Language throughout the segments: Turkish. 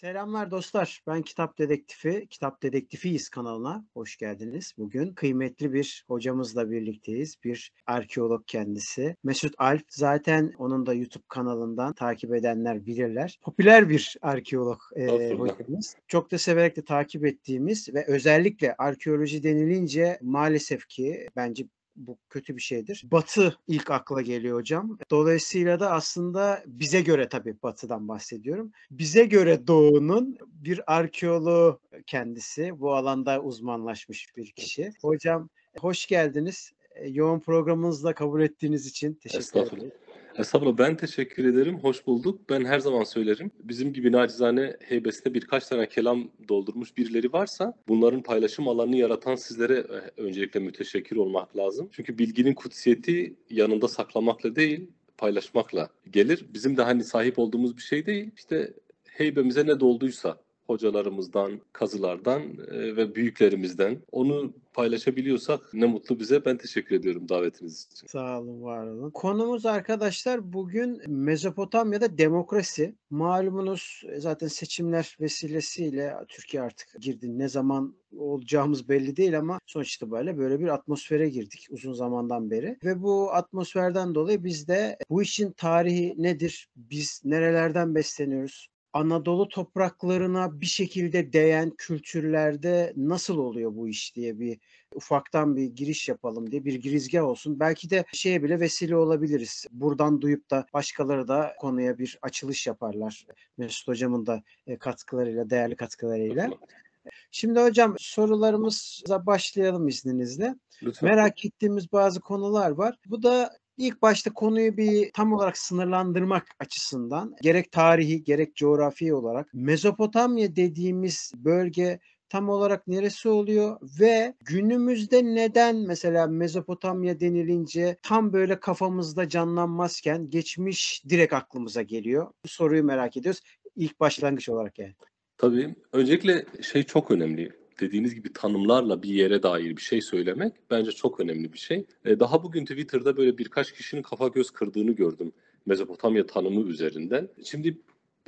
Selamlar dostlar. Ben Kitap Dedektifi, Kitap Dedektifiyiz kanalına hoş geldiniz. Bugün kıymetli bir hocamızla birlikteyiz. Bir arkeolog kendisi. Mesut Alp zaten onun da YouTube kanalından takip edenler bilirler. Popüler bir arkeolog e, hocamız. Çok da severek de takip ettiğimiz ve özellikle arkeoloji denilince maalesef ki bence bu kötü bir şeydir. Batı ilk akla geliyor hocam. Dolayısıyla da aslında bize göre tabii batıdan bahsediyorum. Bize göre doğunun bir arkeoloğu kendisi. Bu alanda uzmanlaşmış bir kişi. Hocam hoş geldiniz. E, Yoğun programınızda kabul ettiğiniz için teşekkür ederim. Estağfurullah ben teşekkür ederim. Hoş bulduk. Ben her zaman söylerim. Bizim gibi nacizane heybesinde birkaç tane kelam doldurmuş birileri varsa bunların paylaşım alanını yaratan sizlere e, öncelikle müteşekkir olmak lazım. Çünkü bilginin kutsiyeti yanında saklamakla değil paylaşmakla gelir. Bizim de hani sahip olduğumuz bir şey değil. İşte heybemize ne dolduysa hocalarımızdan, kazılardan e, ve büyüklerimizden onu paylaşabiliyorsak ne mutlu bize. Ben teşekkür ediyorum davetiniz için. Sağ olun, var olun. Konumuz arkadaşlar bugün Mezopotamya'da demokrasi. Malumunuz e, zaten seçimler vesilesiyle Türkiye artık girdi. Ne zaman olacağımız belli değil ama sonuç itibariyle böyle bir atmosfere girdik uzun zamandan beri. Ve bu atmosferden dolayı biz de bu işin tarihi nedir? Biz nerelerden besleniyoruz? Anadolu topraklarına bir şekilde değen kültürlerde nasıl oluyor bu iş diye bir ufaktan bir giriş yapalım diye bir girizgah olsun. Belki de şeye bile vesile olabiliriz. Buradan duyup da başkaları da konuya bir açılış yaparlar. Mesut hocamın da e, katkılarıyla, değerli katkılarıyla. Şimdi hocam sorularımıza başlayalım izninizle. Lütfen. Merak ettiğimiz bazı konular var. Bu da ilk başta konuyu bir tam olarak sınırlandırmak açısından gerek tarihi gerek coğrafi olarak Mezopotamya dediğimiz bölge tam olarak neresi oluyor ve günümüzde neden mesela Mezopotamya denilince tam böyle kafamızda canlanmazken geçmiş direkt aklımıza geliyor. Bu soruyu merak ediyoruz. İlk başlangıç olarak yani. Tabii. Öncelikle şey çok önemli. Dediğiniz gibi tanımlarla bir yere dair bir şey söylemek bence çok önemli bir şey. E, Daha bugün Twitter'da böyle birkaç kişinin kafa göz kırdığını gördüm Mezopotamya tanımı üzerinden. Şimdi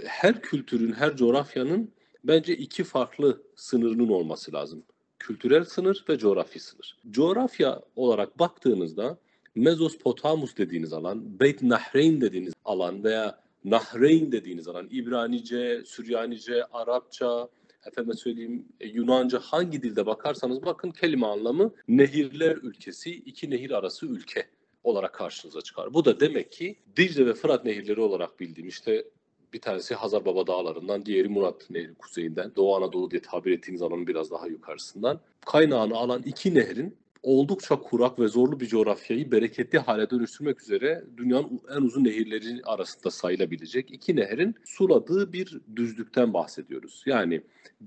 her kültürün, her coğrafyanın bence iki farklı sınırının olması lazım. Kültürel sınır ve coğrafi sınır. Coğrafya olarak baktığınızda Mezopotamus dediğiniz alan, Beyt Nahreyn dediğiniz alan veya Nahreyn dediğiniz alan İbranice, Süryanice, Arapça, efendime söyleyeyim e, Yunanca hangi dilde bakarsanız bakın kelime anlamı nehirler ülkesi, iki nehir arası ülke olarak karşınıza çıkar. Bu da demek ki Dicle ve Fırat nehirleri olarak bildiğim işte bir tanesi Hazar Baba Dağları'ndan, diğeri Murat Nehri kuzeyinden, Doğu Anadolu diye tabir ettiğimiz alanın biraz daha yukarısından. Kaynağını alan iki nehrin oldukça kurak ve zorlu bir coğrafyayı bereketli hale dönüştürmek üzere dünyanın en uzun nehirleri arasında sayılabilecek iki nehrin suladığı bir düzlükten bahsediyoruz. Yani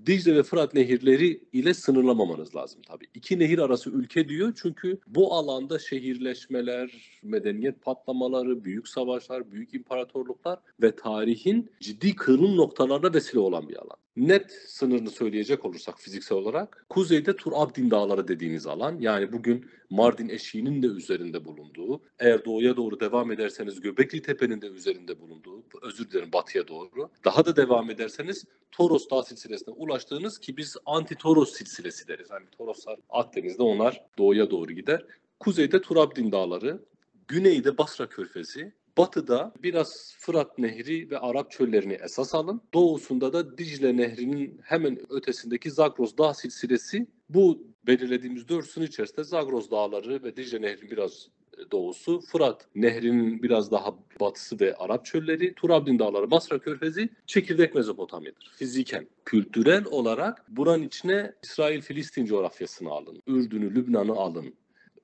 Dicle ve Fırat nehirleri ile sınırlamamanız lazım tabii. İki nehir arası ülke diyor çünkü bu alanda şehirleşmeler, medeniyet patlamaları, büyük savaşlar, büyük imparatorluklar ve tarihin ciddi kırılım noktalarına vesile olan bir alan. Net sınırını söyleyecek olursak fiziksel olarak kuzeyde Tur Abdin Dağları dediğimiz alan yani bugün Mardin eşiğinin de üzerinde bulunduğu eğer doğuya doğru devam ederseniz Göbekli Tepe'nin de üzerinde bulunduğu özür dilerim batıya doğru daha da devam ederseniz Toros Dağ silsilesine ulaştığınız ki biz anti-Toros silsilesi deriz. Hani Toroslar Akdeniz'de onlar doğuya doğru gider. Kuzeyde Turabdin Dağları, güneyde Basra Körfezi, batıda biraz Fırat Nehri ve Arap çöllerini esas alın. Doğusunda da Dicle Nehri'nin hemen ötesindeki Zagros Dağ silsilesi bu belirlediğimiz dört sınır içerisinde Zagros Dağları ve Dicle Nehri'nin biraz doğusu, Fırat Nehri'nin biraz daha batısı ve Arap çölleri, Turabdin Dağları, Basra Körfezi, çekirdek Mezopotamya'dır. Fiziken, kültürel olarak buranın içine İsrail-Filistin coğrafyasını alın, Ürdün'ü, Lübnan'ı alın,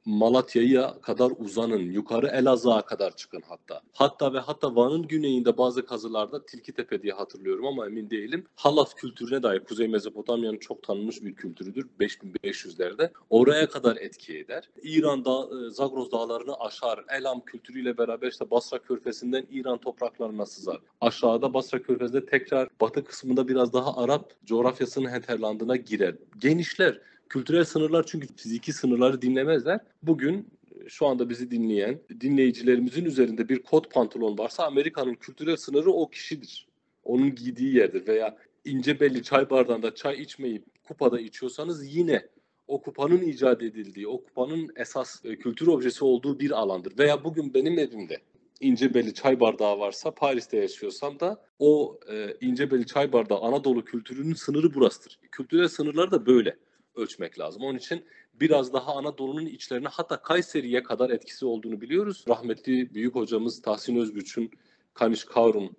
Malatya'ya kadar uzanın, yukarı Elazığ'a kadar çıkın hatta. Hatta ve hatta Van'ın güneyinde bazı kazılarda Tilkitepe diye hatırlıyorum ama emin değilim. Halat kültürüne dair Kuzey Mezopotamya'nın çok tanınmış bir kültürüdür 5500'lerde. Oraya kadar etki eder. İran'da e, Zagros dağlarını aşar. Elam kültürüyle beraber işte Basra Körfezi'nden İran topraklarına sızar. Aşağıda Basra Körfezi'nde tekrar batı kısmında biraz daha Arap coğrafyasının hinterlandına girer. Genişler. Kültürel sınırlar çünkü fiziki sınırları dinlemezler. Bugün şu anda bizi dinleyen dinleyicilerimizin üzerinde bir kot pantolon varsa Amerika'nın kültürel sınırı o kişidir. Onun giydiği yerdir veya ince belli çay bardağında çay içmeyip kupada içiyorsanız yine o kupanın icat edildiği, o kupanın esas e, kültür objesi olduğu bir alandır. Veya bugün benim evimde ince belli çay bardağı varsa Paris'te yaşıyorsam da o e, ince belli çay bardağı Anadolu kültürünün sınırı burasıdır. Kültürel sınırları da böyle ölçmek lazım. Onun için biraz daha Anadolu'nun içlerine hatta Kayseri'ye kadar etkisi olduğunu biliyoruz. Rahmetli büyük hocamız Tahsin Özgüç'ün Kaniş Kavrun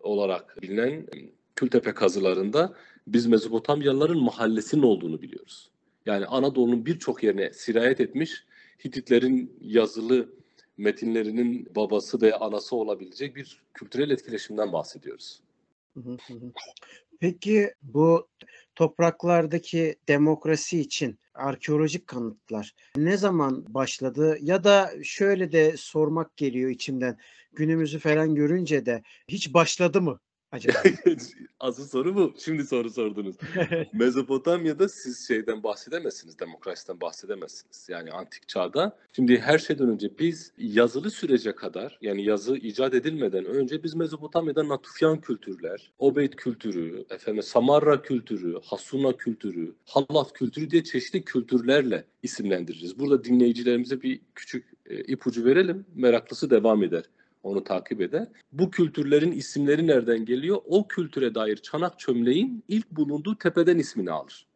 olarak bilinen Kültepe kazılarında biz Mezopotamyalıların mahallesinin olduğunu biliyoruz. Yani Anadolu'nun birçok yerine sirayet etmiş Hititlerin yazılı metinlerinin babası ve anası olabilecek bir kültürel etkileşimden bahsediyoruz. Peki bu topraklardaki demokrasi için arkeolojik kanıtlar ne zaman başladı? Ya da şöyle de sormak geliyor içimden. Günümüzü falan görünce de hiç başladı mı acaba? Asıl soru bu. Şimdi soru sordunuz. Mezopotamya'da siz şeyden bahsedemezsiniz, demokrasiden bahsedemezsiniz. Yani antik çağda. Şimdi her şeyden önce biz yazılı sürece kadar yani yazı icat edilmeden önce biz Mezopotamya'da Natufyan kültürler, Obeyd kültürü, efendim Samarra kültürü, Hasuna kültürü, Hallaf kültürü diye çeşitli kültürlerle isimlendiririz. Burada dinleyicilerimize bir küçük e, ipucu verelim. Meraklısı devam eder onu takip eder. Bu kültürlerin isimleri nereden geliyor? O kültüre dair çanak çömleğin ilk bulunduğu tepeden ismini alır.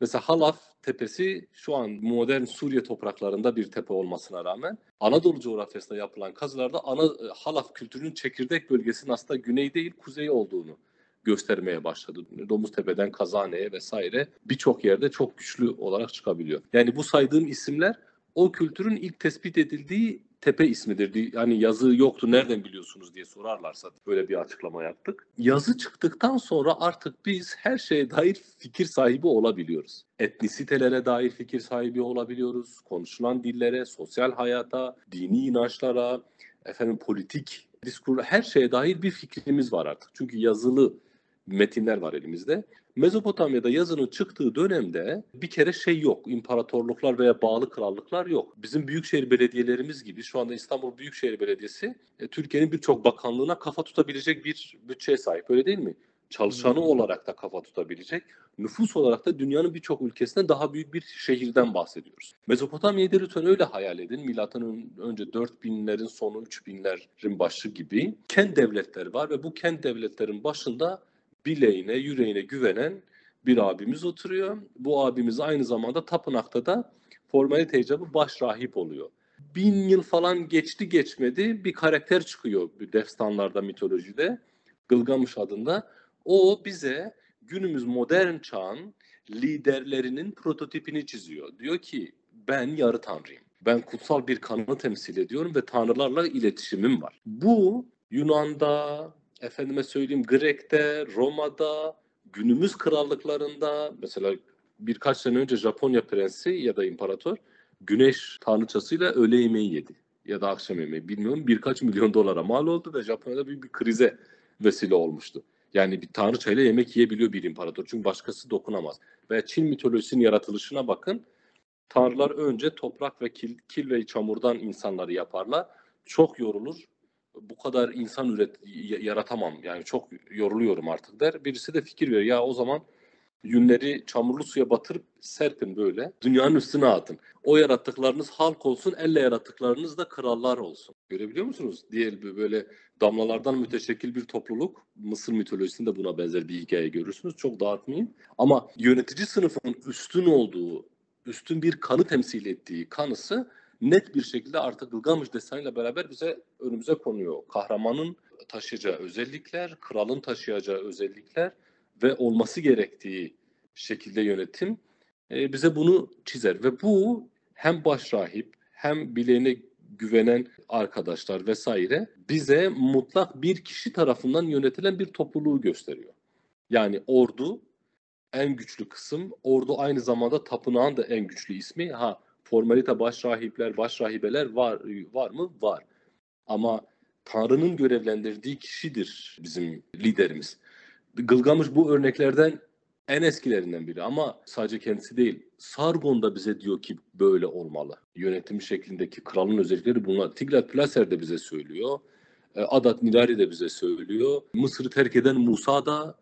Mesela Halaf tepesi şu an modern Suriye topraklarında bir tepe olmasına rağmen Anadolu coğrafyasında yapılan kazılarda ana, Halaf kültürünün çekirdek bölgesinin aslında güney değil kuzey olduğunu göstermeye başladı. Domuztepe'den Kazane'ye vesaire birçok yerde çok güçlü olarak çıkabiliyor. Yani bu saydığım isimler o kültürün ilk tespit edildiği tepe ismidir. Yani yazı yoktu nereden biliyorsunuz diye sorarlarsa böyle bir açıklama yaptık. Yazı çıktıktan sonra artık biz her şeye dair fikir sahibi olabiliyoruz. Etnisitelere dair fikir sahibi olabiliyoruz. Konuşulan dillere, sosyal hayata, dini inançlara, efendim politik diskur her şeye dair bir fikrimiz var artık. Çünkü yazılı metinler var elimizde. Mezopotamya'da yazının çıktığı dönemde bir kere şey yok. İmparatorluklar veya bağlı krallıklar yok. Bizim büyükşehir belediyelerimiz gibi şu anda İstanbul Büyükşehir Belediyesi e, Türkiye'nin birçok bakanlığına kafa tutabilecek bir bütçeye sahip. Öyle değil mi? Çalışanı hmm. olarak da kafa tutabilecek. Nüfus olarak da dünyanın birçok ülkesinde daha büyük bir şehirden bahsediyoruz. Mezopotamya'yı da lütfen öyle hayal edin. Milattan önce 4000'lerin sonu 3000'lerin başı gibi kent devletler var ve bu kent devletlerin başında bileğine, yüreğine güvenen bir abimiz oturuyor. Bu abimiz aynı zamanda tapınakta da formalite icabı baş rahip oluyor. Bin yıl falan geçti geçmedi bir karakter çıkıyor destanlarda, mitolojide. Gılgamış adında. O bize günümüz modern çağın liderlerinin prototipini çiziyor. Diyor ki ben yarı tanrıyım. Ben kutsal bir kanı temsil ediyorum ve tanrılarla iletişimim var. Bu Yunan'da, efendime söyleyeyim Grek'te, Roma'da, günümüz krallıklarında mesela birkaç sene önce Japonya prensi ya da imparator güneş tanrıçasıyla öğle yemeği yedi ya da akşam yemeği bilmiyorum birkaç milyon dolara mal oldu ve Japonya'da büyük bir krize vesile olmuştu. Yani bir tanrıçayla yemek yiyebiliyor bir imparator çünkü başkası dokunamaz. Ve Çin mitolojisinin yaratılışına bakın. Tanrılar önce toprak ve kil, kil ve çamurdan insanları yaparlar. Çok yorulur bu kadar insan üret yaratamam yani çok yoruluyorum artık der. Birisi de fikir veriyor ya o zaman yünleri çamurlu suya batırıp serpin böyle. Dünyanın üstüne atın. O yarattıklarınız halk olsun, elle yarattıklarınız da krallar olsun. Görebiliyor musunuz? Diğer böyle damlalardan müteşekkil bir topluluk. Mısır mitolojisinde buna benzer bir hikaye görürsünüz. Çok dağıtmayayım. Ama yönetici sınıfın üstün olduğu, üstün bir kanı temsil ettiği kanısı net bir şekilde artık Gılgamış deseniyle beraber bize önümüze konuyor. Kahramanın taşıyacağı özellikler, kralın taşıyacağı özellikler ve olması gerektiği şekilde yönetim e, bize bunu çizer ve bu hem başrahip hem bileğine güvenen arkadaşlar vesaire bize mutlak bir kişi tarafından yönetilen bir topluluğu gösteriyor. Yani ordu en güçlü kısım. Ordu aynı zamanda tapınağın da en güçlü ismi. Ha formalite baş rahipler, baş rahibeler var var mı? Var. Ama Tanrı'nın görevlendirdiği kişidir bizim liderimiz. Gılgamış bu örneklerden en eskilerinden biri ama sadece kendisi değil. Sargon da bize diyor ki böyle olmalı. Yönetim şeklindeki kralın özellikleri bunlar. Tiglat-Pileser de bize söylüyor. E, Adat Nilari de bize söylüyor. Mısır'ı terk eden Musa da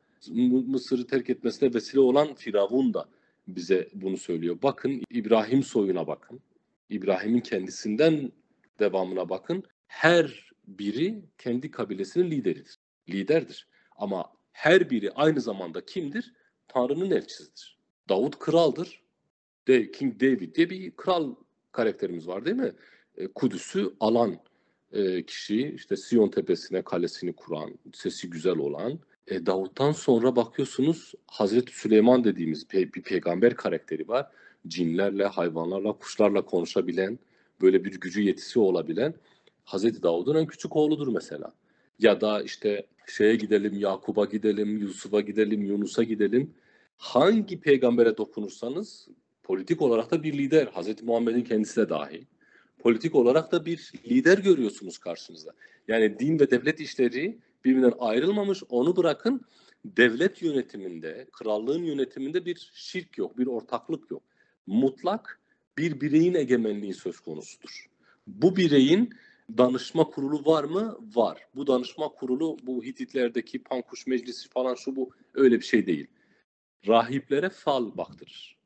Mısır'ı terk etmesine vesile olan Firavun da bize bunu söylüyor. Bakın İbrahim soyuna bakın. İbrahim'in kendisinden devamına bakın. Her biri kendi kabilesinin lideridir. Liderdir. Ama her biri aynı zamanda kimdir? Tanrı'nın elçisidir. Davut kraldır. King David diye bir kral karakterimiz var değil mi? E, Kudüs'ü alan e, kişi, işte Siyon tepesine kalesini kuran, sesi güzel olan. E, Davut'tan sonra bakıyorsunuz Hazreti Süleyman dediğimiz pe- bir peygamber karakteri var. Cinlerle, hayvanlarla, kuşlarla konuşabilen, böyle bir gücü yetisi olabilen Hazreti Davud'un en küçük oğludur mesela. Ya da işte şeye gidelim, Yakub'a gidelim, Yusuf'a gidelim, Yunus'a gidelim. Hangi peygambere dokunursanız politik olarak da bir lider. Hazreti Muhammed'in kendisi de dahil. Politik olarak da bir lider görüyorsunuz karşınızda. Yani din ve devlet işleri birbirinden ayrılmamış. Onu bırakın devlet yönetiminde, krallığın yönetiminde bir şirk yok, bir ortaklık yok. Mutlak bir bireyin egemenliği söz konusudur. Bu bireyin danışma kurulu var mı? Var. Bu danışma kurulu bu Hititlerdeki Pankuş Meclisi falan şu bu öyle bir şey değil. Rahiplere fal baktırır.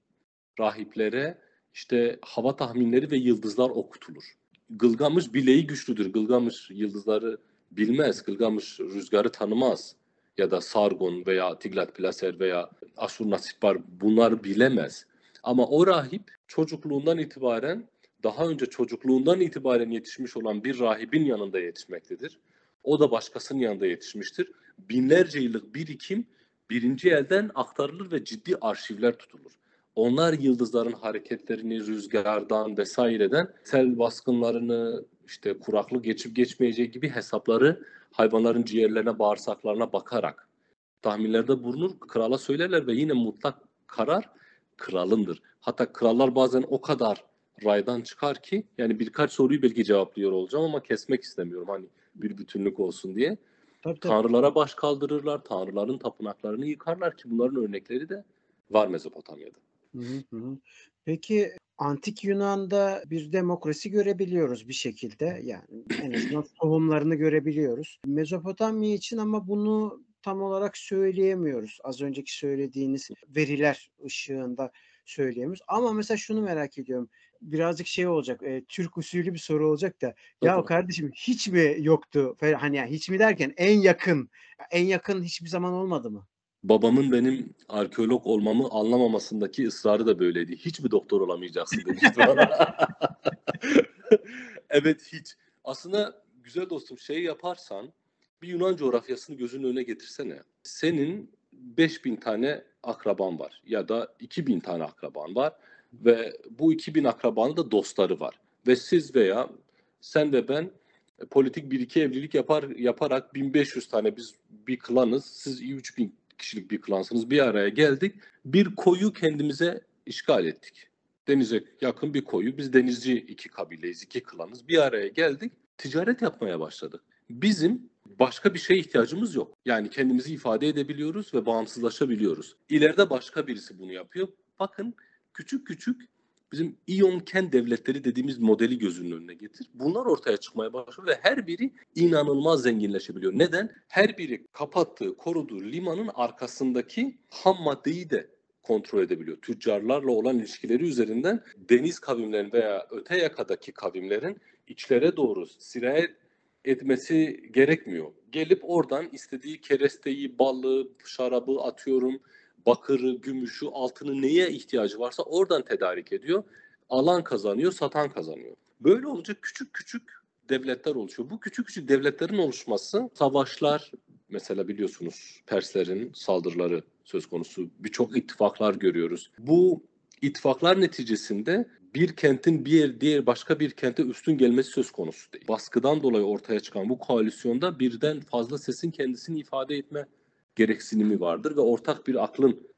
Rahiplere işte hava tahminleri ve yıldızlar okutulur. Gılgamış bileği güçlüdür. Gılgamış yıldızları bilmez. Gılgamış rüzgarı tanımaz. Ya da Sargon veya Tiglat-Pileser veya Aşurnasipar bunlar bilemez. Ama o rahip çocukluğundan itibaren daha önce çocukluğundan itibaren yetişmiş olan bir rahibin yanında yetişmektedir. O da başkasının yanında yetişmiştir. Binlerce yıllık birikim birinci elden aktarılır ve ciddi arşivler tutulur. Onlar yıldızların hareketlerini rüzgardan vesaireden sel baskınlarını işte kuraklık geçip geçmeyeceği gibi hesapları hayvanların ciğerlerine bağırsaklarına bakarak tahminlerde bulunur. Krala söylerler ve yine mutlak karar kralındır. Hatta krallar bazen o kadar raydan çıkar ki yani birkaç soruyu belki cevaplıyor olacağım ama kesmek istemiyorum hani bir bütünlük olsun diye. Tabii, tabii. Tanrılara baş kaldırırlar, tanrıların tapınaklarını yıkarlar ki bunların örnekleri de var Mezopotamya'da. Hı hı, hı. Peki antik Yunan'da bir demokrasi görebiliyoruz bir şekilde. Yani en azından tohumlarını görebiliyoruz. Mezopotamya için ama bunu tam olarak söyleyemiyoruz. Az önceki söylediğiniz veriler ışığında söyleyemiyoruz. Ama mesela şunu merak ediyorum. Birazcık şey olacak. e, Türk usulü bir soru olacak da. Ya hı. kardeşim hiç mi yoktu? Hani yani hiç mi derken en yakın. En yakın hiçbir zaman olmadı mı? Babamın benim arkeolog olmamı anlamamasındaki ısrarı da böyleydi. Hiç mi doktor olamayacaksın demişti bana. evet hiç. Aslında güzel dostum şey yaparsan bir Yunan coğrafyasını gözünün önüne getirsene. Senin 5000 tane akraban var ya da 2000 tane akraban var ve bu 2000 akrabanın da dostları var. Ve siz veya sen ve ben e, politik bir iki evlilik yapar yaparak 1500 tane biz bir klanız. Siz 3000 kişilik bir klansınız. Bir araya geldik. Bir koyu kendimize işgal ettik. Denize yakın bir koyu. Biz denizci iki kabileyiz, iki klanız. Bir araya geldik. Ticaret yapmaya başladık. Bizim başka bir şeye ihtiyacımız yok. Yani kendimizi ifade edebiliyoruz ve bağımsızlaşabiliyoruz. İleride başka birisi bunu yapıyor. Bakın küçük küçük bizim İyon Ken devletleri dediğimiz modeli gözünün önüne getir. Bunlar ortaya çıkmaya başlıyor ve her biri inanılmaz zenginleşebiliyor. Neden? Her biri kapattığı, koruduğu limanın arkasındaki ham maddeyi de kontrol edebiliyor. Tüccarlarla olan ilişkileri üzerinden deniz kavimlerin veya öte yakadaki kavimlerin içlere doğru sirayet etmesi gerekmiyor. Gelip oradan istediği keresteyi, balı, şarabı atıyorum, bakırı, gümüşü, altını neye ihtiyacı varsa oradan tedarik ediyor. Alan kazanıyor, satan kazanıyor. Böyle olunca küçük küçük devletler oluşuyor. Bu küçük küçük devletlerin oluşması savaşlar mesela biliyorsunuz Perslerin saldırıları söz konusu. Birçok ittifaklar görüyoruz. Bu ittifaklar neticesinde bir kentin bir yer, diğer başka bir kente üstün gelmesi söz konusu değil. Baskıdan dolayı ortaya çıkan bu koalisyonda birden fazla sesin kendisini ifade etme gereksinimi vardır ve ortak bir aklın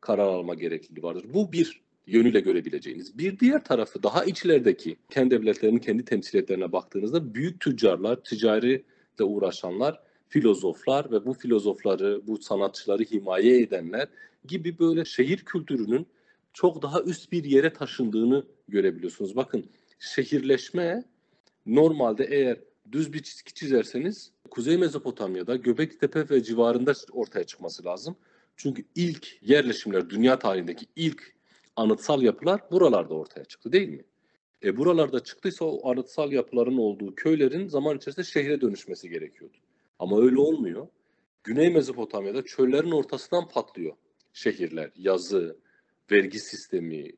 karar alma gerekliliği vardır. Bu bir yönüyle görebileceğiniz. Bir diğer tarafı daha içlerdeki kendi devletlerinin kendi temsiliyetlerine baktığınızda büyük tüccarlar, ticariyle uğraşanlar, filozoflar ve bu filozofları, bu sanatçıları himaye edenler gibi böyle şehir kültürünün çok daha üst bir yere taşındığını görebiliyorsunuz. Bakın şehirleşme normalde eğer düz bir çizgi çizerseniz Kuzey Mezopotamya'da Göbekli ve civarında ortaya çıkması lazım. Çünkü ilk yerleşimler, dünya tarihindeki ilk anıtsal yapılar buralarda ortaya çıktı değil mi? E buralarda çıktıysa o anıtsal yapıların olduğu köylerin zaman içerisinde şehre dönüşmesi gerekiyordu. Ama öyle olmuyor. Güney Mezopotamya'da çöllerin ortasından patlıyor şehirler, yazı, vergi sistemi,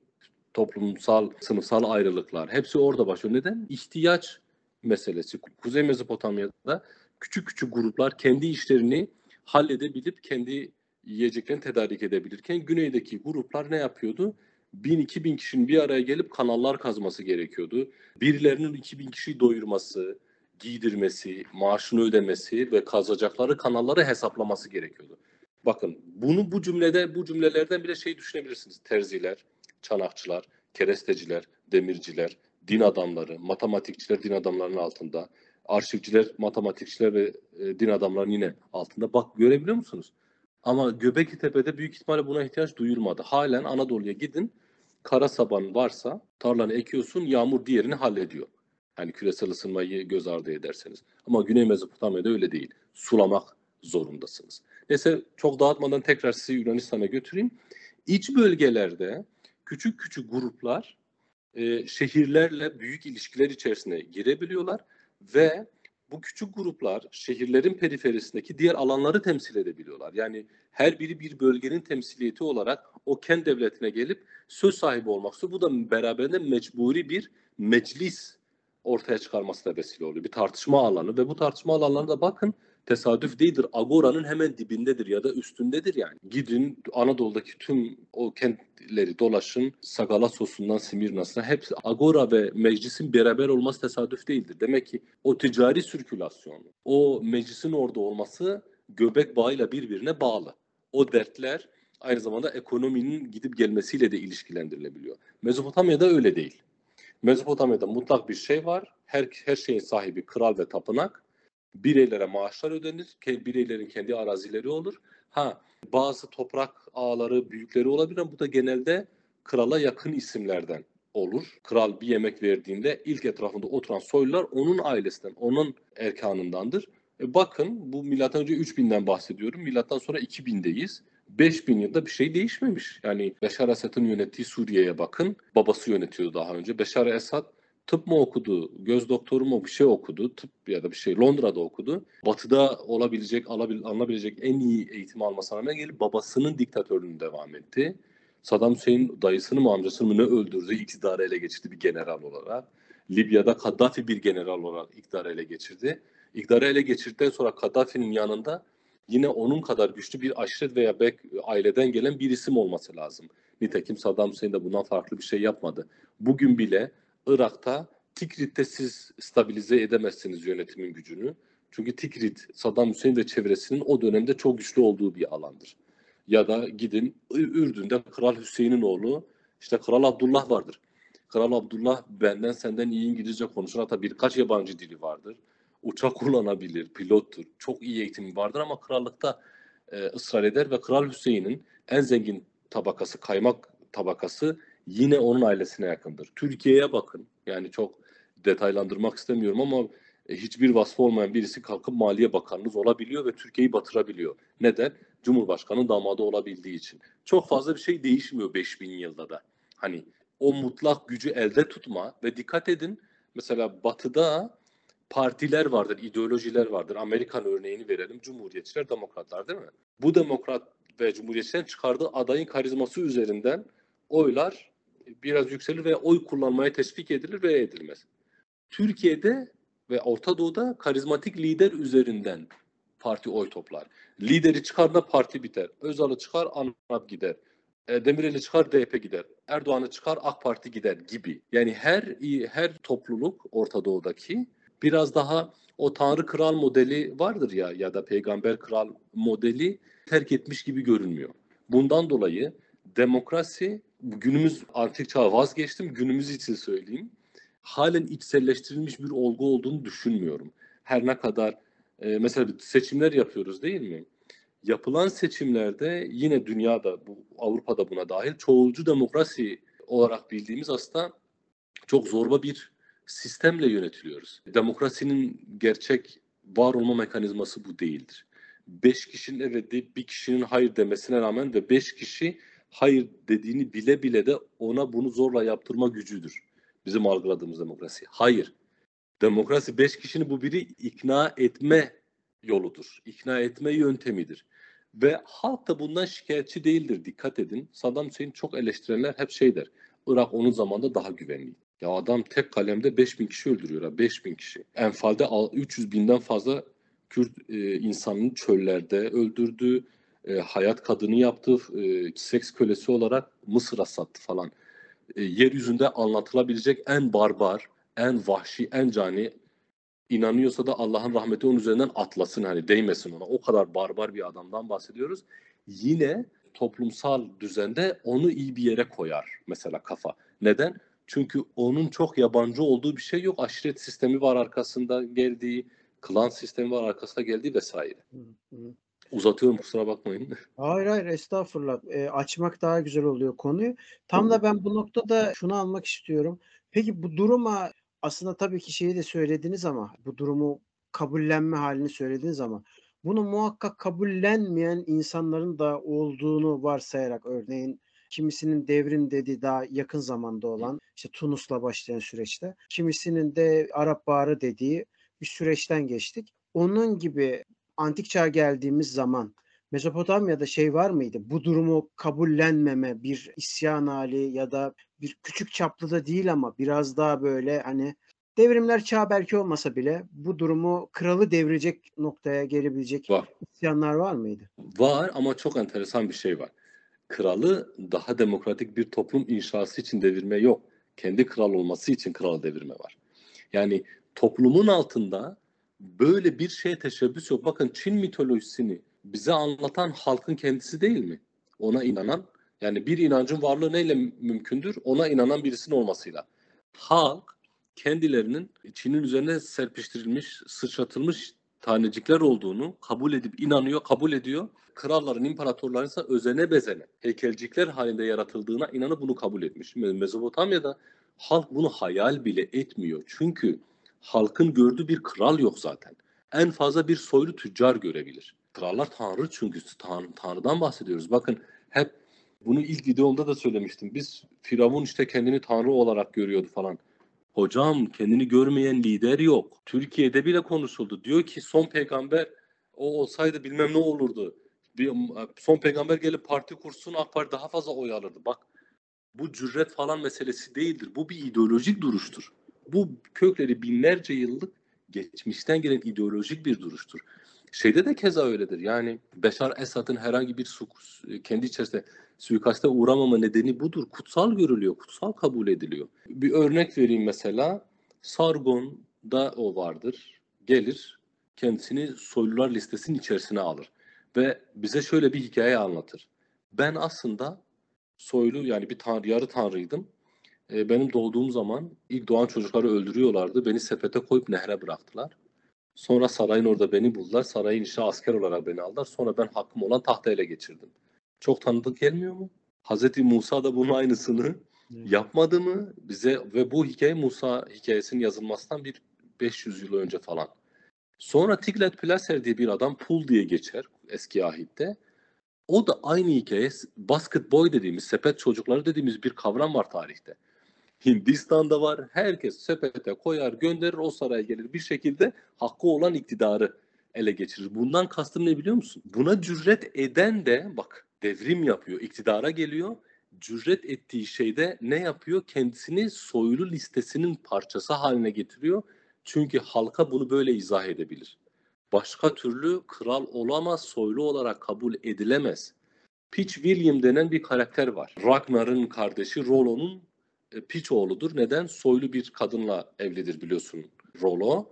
toplumsal, sınıfsal ayrılıklar hepsi orada başlıyor. Neden? İhtiyaç meselesi. Kuzey Mezopotamya'da küçük küçük gruplar kendi işlerini halledebilip kendi yiyeceklerini tedarik edebilirken güneydeki gruplar ne yapıyordu? 1000-2000 kişinin bir araya gelip kanallar kazması gerekiyordu. Birilerinin 2000 kişiyi doyurması, giydirmesi, maaşını ödemesi ve kazacakları kanalları hesaplaması gerekiyordu. Bakın bunu bu cümlede bu cümlelerden bile şey düşünebilirsiniz. Terziler, çanakçılar, keresteciler, demirciler, din adamları, matematikçiler din adamlarının altında, arşivciler, matematikçiler ve e, din adamlarının yine altında. Bak görebiliyor musunuz? Ama Göbekli Tepe'de büyük ihtimalle buna ihtiyaç duyulmadı. Halen Anadolu'ya gidin, kara saban varsa tarlanı ekiyorsun, yağmur diğerini hallediyor. Hani küresel ısınmayı göz ardı ederseniz. Ama Güney Mezopotamya'da öyle değil. Sulamak zorundasınız. Neyse çok dağıtmadan tekrar sizi Yunanistan'a götüreyim. İç bölgelerde küçük küçük gruplar e, şehirlerle büyük ilişkiler içerisine girebiliyorlar ve bu küçük gruplar şehirlerin periferisindeki diğer alanları temsil edebiliyorlar. Yani her biri bir bölgenin temsiliyeti olarak o kent devletine gelip söz sahibi olmak istiyor. Bu da beraberinde mecburi bir meclis ortaya çıkarması da vesile oluyor. Bir tartışma alanı ve bu tartışma alanlarına bakın tesadüf değildir. Agora'nın hemen dibindedir ya da üstündedir yani. Gidin Anadolu'daki tüm o kentleri dolaşın. Sagalassos'undan Simirnas'ına hepsi Agora ve meclisin beraber olması tesadüf değildir. Demek ki o ticari sirkülasyon, o meclisin orada olması göbek bağıyla birbirine bağlı. O dertler aynı zamanda ekonominin gidip gelmesiyle de ilişkilendirilebiliyor. Mezopotamya'da öyle değil. Mezopotamya'da mutlak bir şey var. Her, her şeyin sahibi kral ve tapınak bireylere maaşlar ödenir. Bireylerin kendi arazileri olur. Ha bazı toprak ağları büyükleri olabilir ama bu da genelde krala yakın isimlerden olur. Kral bir yemek verdiğinde ilk etrafında oturan soylular onun ailesinden, onun erkanındandır. E bakın bu milattan önce 3000'den bahsediyorum. Milattan sonra 2000'deyiz. 5000 yılda bir şey değişmemiş. Yani Beşar Esad'ın yönettiği Suriye'ye bakın. Babası yönetiyordu daha önce. Beşar Esad tıp mı okudu, göz doktoru mu bir şey okudu, tıp ya da bir şey Londra'da okudu. Batı'da olabilecek, alabil, alınabilecek en iyi eğitim almasına rağmen gelip babasının diktatörlüğünü devam etti. Saddam Hüseyin dayısını mı amcasını mı ne öldürdü, iktidarı ele geçirdi bir general olarak. Libya'da Kaddafi bir general olarak iktidarı ele geçirdi. İktidarı ele geçirdikten sonra Kaddafi'nin yanında yine onun kadar güçlü bir aşiret veya bek aileden gelen bir isim olması lazım. Nitekim Saddam Hüseyin de bundan farklı bir şey yapmadı. Bugün bile Irak'ta Tikrit'te siz stabilize edemezsiniz yönetimin gücünü. Çünkü Tikrit, Saddam Hüseyin ve çevresinin o dönemde çok güçlü olduğu bir alandır. Ya da gidin Ürdün'de Kral Hüseyin'in oğlu işte Kral Abdullah vardır. Kral Abdullah benden senden iyi İngilizce konuşur hatta birkaç yabancı dili vardır. Uçak kullanabilir, pilottur. Çok iyi eğitimi vardır ama krallıkta e, ısrar eder ve Kral Hüseyin'in en zengin tabakası, kaymak tabakası yine onun ailesine yakındır. Türkiye'ye bakın. Yani çok detaylandırmak istemiyorum ama e, hiçbir vasfı olmayan birisi kalkıp Maliye Bakanınız olabiliyor ve Türkiye'yi batırabiliyor. Neden? Cumhurbaşkanı damadı olabildiği için. Çok fazla bir şey değişmiyor 5000 yılda da. Hani o mutlak gücü elde tutma ve dikkat edin mesela batıda partiler vardır, ideolojiler vardır. Amerikan örneğini verelim. Cumhuriyetçiler, demokratlar değil mi? Bu demokrat ve cumhuriyetçilerin çıkardığı adayın karizması üzerinden oylar biraz yükselir ve oy kullanmaya teşvik edilir ve edilmez. Türkiye'de ve Orta Doğu'da karizmatik lider üzerinden parti oy toplar. Lideri çıkar da parti biter. Özal'ı çıkar ANAP gider. E, Demirel'i çıkar DP gider. Erdoğan'ı çıkar AK Parti gider gibi. Yani her her topluluk Orta Doğu'daki biraz daha o tanrı kral modeli vardır ya ya da peygamber kral modeli terk etmiş gibi görünmüyor. Bundan dolayı demokrasi günümüz antik çağ vazgeçtim günümüz için söyleyeyim. Halen içselleştirilmiş bir olgu olduğunu düşünmüyorum. Her ne kadar e, mesela seçimler yapıyoruz değil mi? Yapılan seçimlerde yine dünyada, bu Avrupa'da buna dahil çoğulcu demokrasi olarak bildiğimiz aslında çok zorba bir sistemle yönetiliyoruz. Demokrasinin gerçek var olma mekanizması bu değildir. Beş kişinin evet deyip bir kişinin hayır demesine rağmen ve beş kişi hayır dediğini bile bile de ona bunu zorla yaptırma gücüdür. Bizim algıladığımız demokrasi. Hayır. Demokrasi beş kişinin bu biri ikna etme yoludur. İkna etme yöntemidir. Ve halk da bundan şikayetçi değildir. Dikkat edin. Saddam Hüseyin çok eleştirenler hep şey der. Irak onun zamanında daha güvenli. Ya adam tek kalemde 5000 kişi öldürüyor. Ha, 5000 kişi. Enfalde 300 binden fazla Kürt e, insanını çöllerde öldürdü. E, hayat kadını yaptı. E, seks kölesi olarak Mısır'a sattı falan. E, yeryüzünde anlatılabilecek en barbar, en vahşi, en cani inanıyorsa da Allah'ın rahmeti onun üzerinden atlasın hani değmesin ona. O kadar barbar bir adamdan bahsediyoruz. Yine toplumsal düzende onu iyi bir yere koyar mesela kafa. Neden? Çünkü onun çok yabancı olduğu bir şey yok. Aşiret sistemi var arkasında geldiği, klan sistemi var arkasında geldiği vesaire. Hı hı. Uzatıyorum kusura bakmayın. Hayır hayır estağfurullah. E, açmak daha güzel oluyor konuyu. Tam da ben bu noktada şunu almak istiyorum. Peki bu duruma aslında tabii ki şeyi de söylediniz ama bu durumu kabullenme halini söylediniz ama bunu muhakkak kabullenmeyen insanların da olduğunu varsayarak örneğin kimisinin devrim dediği daha yakın zamanda olan işte Tunus'la başlayan süreçte kimisinin de Arap Baharı dediği bir süreçten geçtik. Onun gibi antik çağa geldiğimiz zaman Mezopotamya'da şey var mıydı? Bu durumu kabullenmeme, bir isyan hali ya da bir küçük çaplı da değil ama biraz daha böyle hani devrimler çağı belki olmasa bile bu durumu kralı devirecek noktaya gelebilecek Var. isyanlar var mıydı? Var ama çok enteresan bir şey var. Kralı daha demokratik bir toplum inşası için devirme yok. Kendi kral olması için kralı devirme var. Yani toplumun altında böyle bir şeye teşebbüs yok. Bakın Çin mitolojisini bize anlatan halkın kendisi değil mi? Ona inanan yani bir inancın varlığı neyle mümkündür? Ona inanan birisinin olmasıyla. Halk kendilerinin Çin'in üzerine serpiştirilmiş, sıçratılmış tanecikler olduğunu kabul edip inanıyor, kabul ediyor. Kralların, imparatorların ise özene bezene heykelcikler halinde yaratıldığına inanıp bunu kabul etmiş. Mezopotamya'da halk bunu hayal bile etmiyor. Çünkü halkın gördüğü bir kral yok zaten. En fazla bir soylu tüccar görebilir. Krallar tanrı çünkü tan tanrıdan bahsediyoruz. Bakın hep bunu ilk videomda da söylemiştim. Biz Firavun işte kendini tanrı olarak görüyordu falan. Hocam kendini görmeyen lider yok. Türkiye'de bile konuşuldu. Diyor ki son peygamber o olsaydı bilmem ne olurdu. Bir, son peygamber gelip parti kursun AK Parti daha fazla oy alırdı. Bak bu cüret falan meselesi değildir. Bu bir ideolojik duruştur. Bu kökleri binlerce yıllık geçmişten gelen ideolojik bir duruştur. Şeyde de keza öyledir. Yani Beşar Esad'ın herhangi bir su, kendi içerisinde suikaste uğramama nedeni budur. Kutsal görülüyor, kutsal kabul ediliyor. Bir örnek vereyim mesela. Sargon'da o vardır. Gelir, kendisini soylular listesinin içerisine alır. Ve bize şöyle bir hikaye anlatır. Ben aslında soylu yani bir tanrı, yarı tanrıydım. E, benim doğduğum zaman ilk doğan çocukları öldürüyorlardı. Beni sepete koyup nehre bıraktılar. Sonra sarayın orada beni buldular. Sarayın işe asker olarak beni aldılar. Sonra ben hakkım olan tahta ele geçirdim. Çok tanıdık gelmiyor mu? Hazreti Musa da bunun aynısını yapmadı mı? Bize ve bu hikaye Musa hikayesinin yazılmasından bir 500 yıl önce falan. Sonra Tiglat Pileser diye bir adam Pul diye geçer eski ahitte. O da aynı hikaye basket boy dediğimiz, sepet çocukları dediğimiz bir kavram var tarihte. Hindistan'da var. Herkes sepete koyar, gönderir, o saraya gelir. Bir şekilde hakkı olan iktidarı ele geçirir. Bundan kastım ne biliyor musun? Buna cüret eden de bak devrim yapıyor, iktidara geliyor. Cüret ettiği şeyde ne yapıyor? Kendisini soylu listesinin parçası haline getiriyor. Çünkü halka bunu böyle izah edebilir. Başka türlü kral olamaz, soylu olarak kabul edilemez. Pitch William denen bir karakter var. Ragnar'ın kardeşi Rollo'nun piç oğludur. Neden? Soylu bir kadınla evlidir biliyorsun Rollo.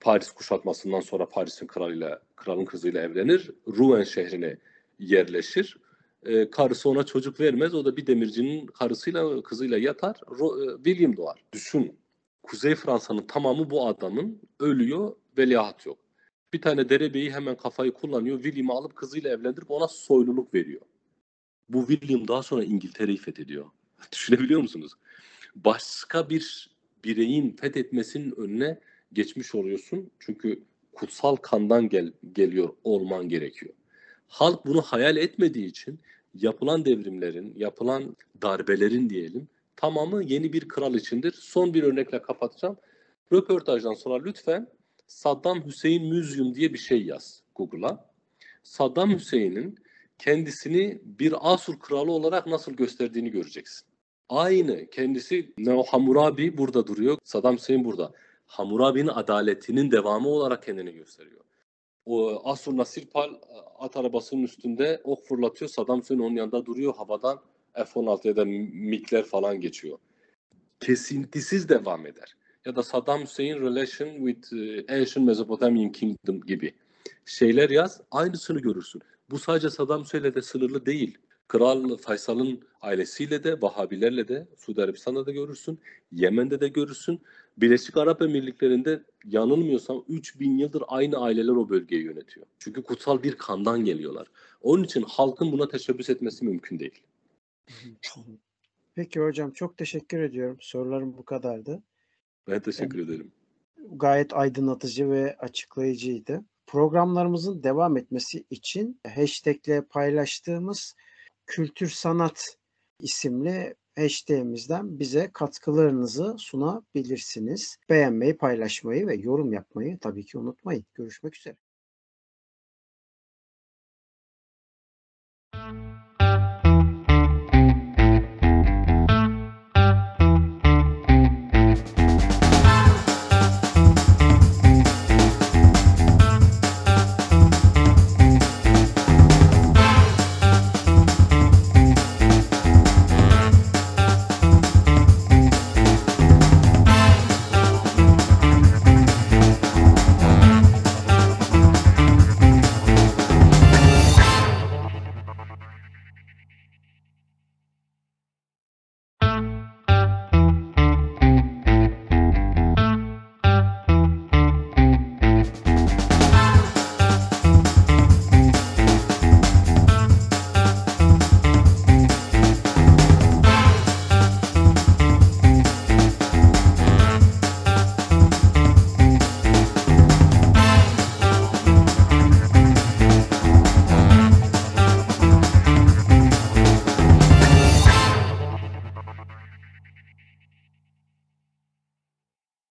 Paris kuşatmasından sonra Paris'in kralıyla, kralın kızıyla evlenir. Rouen şehrine yerleşir. E, karısı ona çocuk vermez. O da bir demircinin karısıyla, kızıyla yatar. Ro, e, William doğar. Düşün. Kuzey Fransa'nın tamamı bu adamın ölüyor, veliaht yok. Bir tane derebeyi hemen kafayı kullanıyor. William'ı alıp kızıyla evlendirip ona soyluluk veriyor. Bu William daha sonra İngiltere'yi fethediyor. Düşünebiliyor musunuz? Başka bir bireyin fethetmesinin önüne geçmiş oluyorsun. Çünkü kutsal kandan gel, geliyor olman gerekiyor. Halk bunu hayal etmediği için yapılan devrimlerin, yapılan darbelerin diyelim tamamı yeni bir kral içindir. Son bir örnekle kapatacağım. Röportajdan sonra lütfen Saddam Hüseyin Museum diye bir şey yaz Google'a. Saddam Hüseyin'in kendisini bir Asur kralı olarak nasıl gösterdiğini göreceksin. Aynı kendisi Neo Hammurabi burada duruyor. Saddam Hüseyin burada. Hammurabi'nin adaletinin devamı olarak kendini gösteriyor. O Asur Nasirpal at arabasının üstünde ok fırlatıyor. Saddam Hüseyin onun yanında duruyor. Havadan F-16 ya da MiG'ler falan geçiyor. Kesintisiz devam eder. Ya da Saddam Hüseyin Relation with e, Ancient Mesopotamian Kingdom gibi şeyler yaz. Aynısını görürsün. Bu sadece Saddam Hüseyin'le de sınırlı değil. Kral Faysal'ın ailesiyle de, Vahabilerle de, Suudi Arabistan'da da görürsün. Yemen'de de görürsün. Birleşik Arap Emirlikleri'nde yanılmıyorsam 3000 yıldır aynı aileler o bölgeyi yönetiyor. Çünkü kutsal bir kandan geliyorlar. Onun için halkın buna teşebbüs etmesi mümkün değil. Peki hocam çok teşekkür ediyorum. Sorularım bu kadardı. Ben teşekkür ederim. Gayet aydınlatıcı ve açıklayıcıydı. Programlarımızın devam etmesi için hashtagle paylaştığımız kültür sanat isimli hashtagimizden bize katkılarınızı sunabilirsiniz. Beğenmeyi, paylaşmayı ve yorum yapmayı tabii ki unutmayın. Görüşmek üzere.